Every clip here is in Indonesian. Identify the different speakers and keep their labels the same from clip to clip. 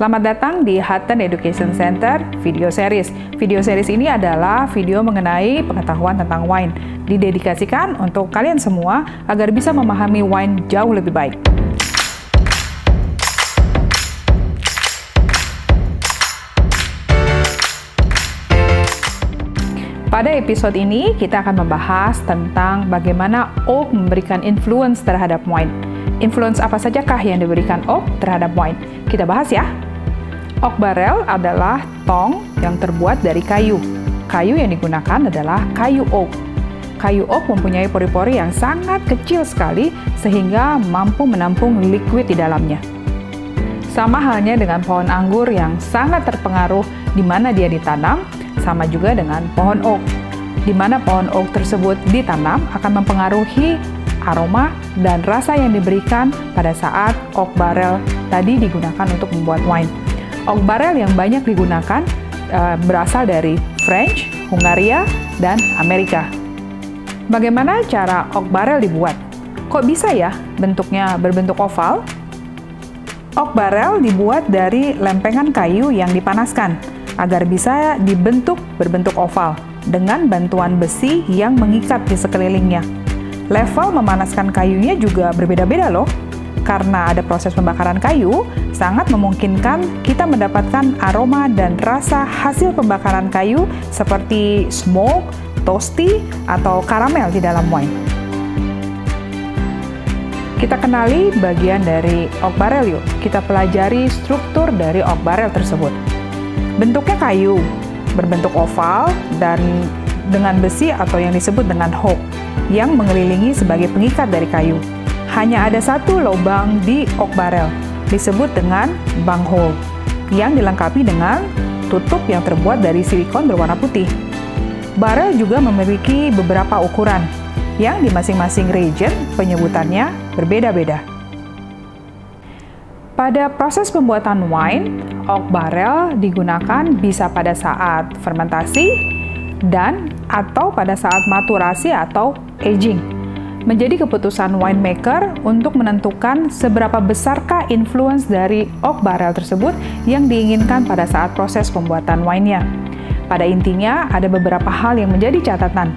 Speaker 1: Selamat datang di Hutton Education Center Video Series. Video series ini adalah video mengenai pengetahuan tentang wine. Didedikasikan untuk kalian semua agar bisa memahami wine jauh lebih baik. Pada episode ini, kita akan membahas tentang bagaimana oak memberikan influence terhadap wine. Influence apa sajakah yang diberikan oak terhadap wine? Kita bahas ya. Oak barrel adalah tong yang terbuat dari kayu. Kayu yang digunakan adalah kayu oak. Kayu oak mempunyai pori-pori yang sangat kecil sekali sehingga mampu menampung liquid di dalamnya. Sama halnya dengan pohon anggur yang sangat terpengaruh di mana dia ditanam, sama juga dengan pohon oak. Di mana pohon oak tersebut ditanam akan mempengaruhi aroma dan rasa yang diberikan pada saat oak barrel tadi digunakan untuk membuat wine. Oak barrel yang banyak digunakan uh, berasal dari French, Hungaria, dan Amerika. Bagaimana cara oak barrel dibuat? Kok bisa ya bentuknya berbentuk oval? Oak barrel dibuat dari lempengan kayu yang dipanaskan agar bisa dibentuk berbentuk oval dengan bantuan besi yang mengikat di sekelilingnya. Level memanaskan kayunya juga berbeda-beda loh. Karena ada proses pembakaran kayu, sangat memungkinkan kita mendapatkan aroma dan rasa hasil pembakaran kayu seperti smoke, toasty, atau karamel di dalam wine. Kita kenali bagian dari oak barrel yuk. Kita pelajari struktur dari oak barrel tersebut. Bentuknya kayu, berbentuk oval, dan dengan besi atau yang disebut dengan hook yang mengelilingi sebagai pengikat dari kayu hanya ada satu lubang di oak barrel, disebut dengan bunghole, yang dilengkapi dengan tutup yang terbuat dari silikon berwarna putih. Barrel juga memiliki beberapa ukuran, yang di masing-masing region penyebutannya berbeda-beda. Pada proses pembuatan wine, oak barrel digunakan bisa pada saat fermentasi dan atau pada saat maturasi atau aging menjadi keputusan winemaker untuk menentukan seberapa besarkah influence dari oak barrel tersebut yang diinginkan pada saat proses pembuatan wine-nya. Pada intinya, ada beberapa hal yang menjadi catatan.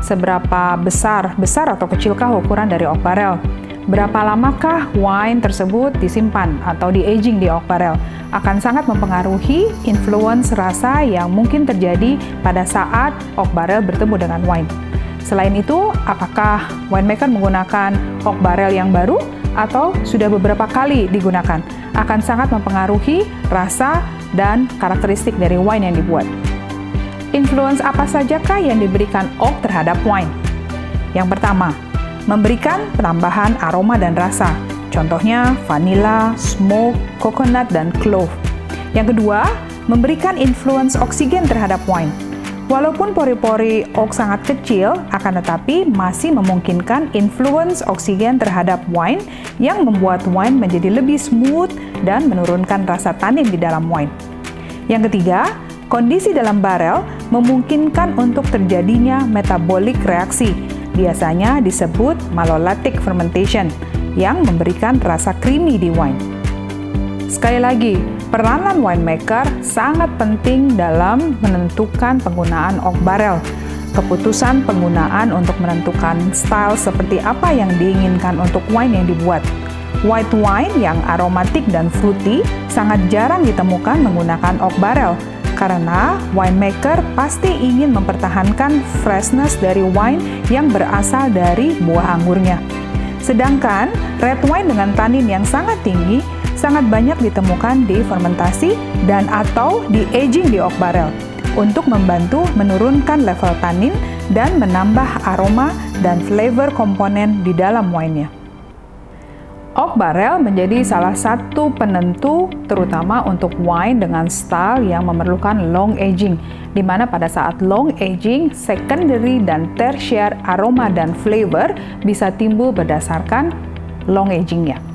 Speaker 1: Seberapa besar, besar atau kecilkah ukuran dari oak barrel? Berapa lamakah wine tersebut disimpan atau di-aging di oak barrel? Akan sangat mempengaruhi influence rasa yang mungkin terjadi pada saat oak barrel bertemu dengan wine. Selain itu, apakah winemaker menggunakan oak barrel yang baru atau sudah beberapa kali digunakan akan sangat mempengaruhi rasa dan karakteristik dari wine yang dibuat. Influence apa sajakah yang diberikan oak terhadap wine? Yang pertama, memberikan penambahan aroma dan rasa. Contohnya vanilla, smoke, coconut, dan clove. Yang kedua, memberikan influence oksigen terhadap wine. Walaupun pori-pori oak sangat kecil, akan tetapi masih memungkinkan influence oksigen terhadap wine yang membuat wine menjadi lebih smooth dan menurunkan rasa tanin di dalam wine. Yang ketiga, kondisi dalam barel memungkinkan untuk terjadinya metabolic reaksi, biasanya disebut malolactic fermentation, yang memberikan rasa creamy di wine. Sekali lagi, Peranan winemaker sangat penting dalam menentukan penggunaan oak barrel. Keputusan penggunaan untuk menentukan style seperti apa yang diinginkan untuk wine yang dibuat. White wine yang aromatik dan fruity sangat jarang ditemukan menggunakan oak barrel karena winemaker pasti ingin mempertahankan freshness dari wine yang berasal dari buah anggurnya. Sedangkan red wine dengan tanin yang sangat tinggi sangat banyak ditemukan di fermentasi dan atau di aging di oak barrel untuk membantu menurunkan level tanin dan menambah aroma dan flavor komponen di dalam wine-nya. Oak barrel menjadi salah satu penentu terutama untuk wine dengan style yang memerlukan long aging, di mana pada saat long aging, secondary dan tertiary aroma dan flavor bisa timbul berdasarkan long agingnya.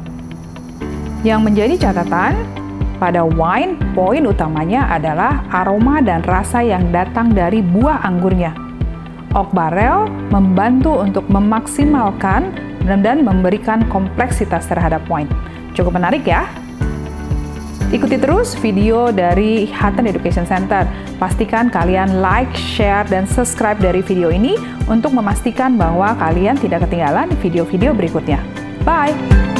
Speaker 1: Yang menjadi catatan pada wine, poin utamanya adalah aroma dan rasa yang datang dari buah anggurnya. Oak barrel membantu untuk memaksimalkan dan memberikan kompleksitas terhadap wine. Cukup menarik ya? Ikuti terus video dari Hutton Education Center. Pastikan kalian like, share, dan subscribe dari video ini untuk memastikan bahwa kalian tidak ketinggalan video-video berikutnya. Bye!